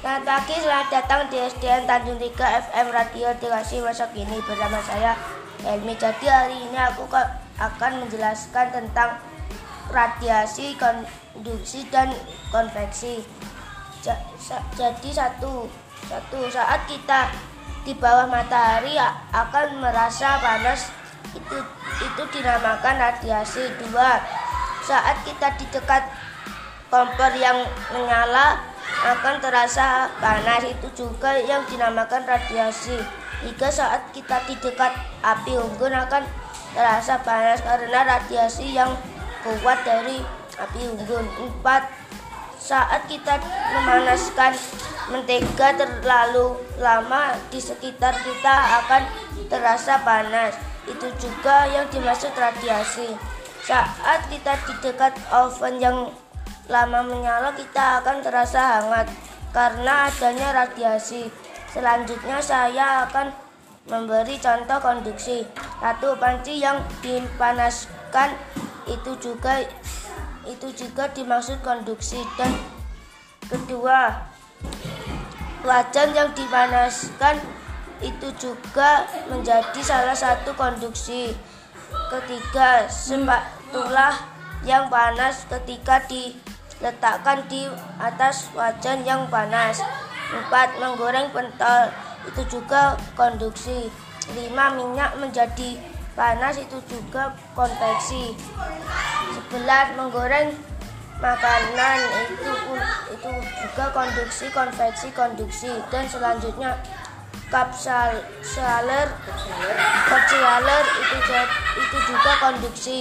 Selamat pagi, selamat datang di SDN Tanjung 3 FM Radio Dikasih Masa Kini bersama saya Helmi. Jadi hari ini aku ka- akan menjelaskan tentang radiasi, konduksi dan konveksi. Jadi satu, satu saat kita di bawah matahari akan merasa panas itu itu dinamakan radiasi. Dua, saat kita di dekat kompor yang menyala akan terasa panas itu juga yang dinamakan radiasi. Tiga saat kita di dekat api unggun akan terasa panas karena radiasi yang kuat dari api unggun. Empat saat kita memanaskan mentega terlalu lama di sekitar kita akan terasa panas. Itu juga yang dimaksud radiasi. Saat kita di dekat oven yang lama menyala kita akan terasa hangat karena adanya radiasi. Selanjutnya saya akan memberi contoh konduksi. Satu panci yang dipanaskan itu juga itu juga dimaksud konduksi dan kedua wajan yang dipanaskan itu juga menjadi salah satu konduksi. Ketiga, spatula yang panas ketika diletakkan di atas wajan yang panas. Empat, menggoreng pentol itu juga konduksi. Lima, minyak menjadi panas itu juga konveksi. Sebelas, menggoreng makanan itu itu juga konduksi, konveksi, konduksi dan selanjutnya kapsaler kapsaler itu itu juga konduksi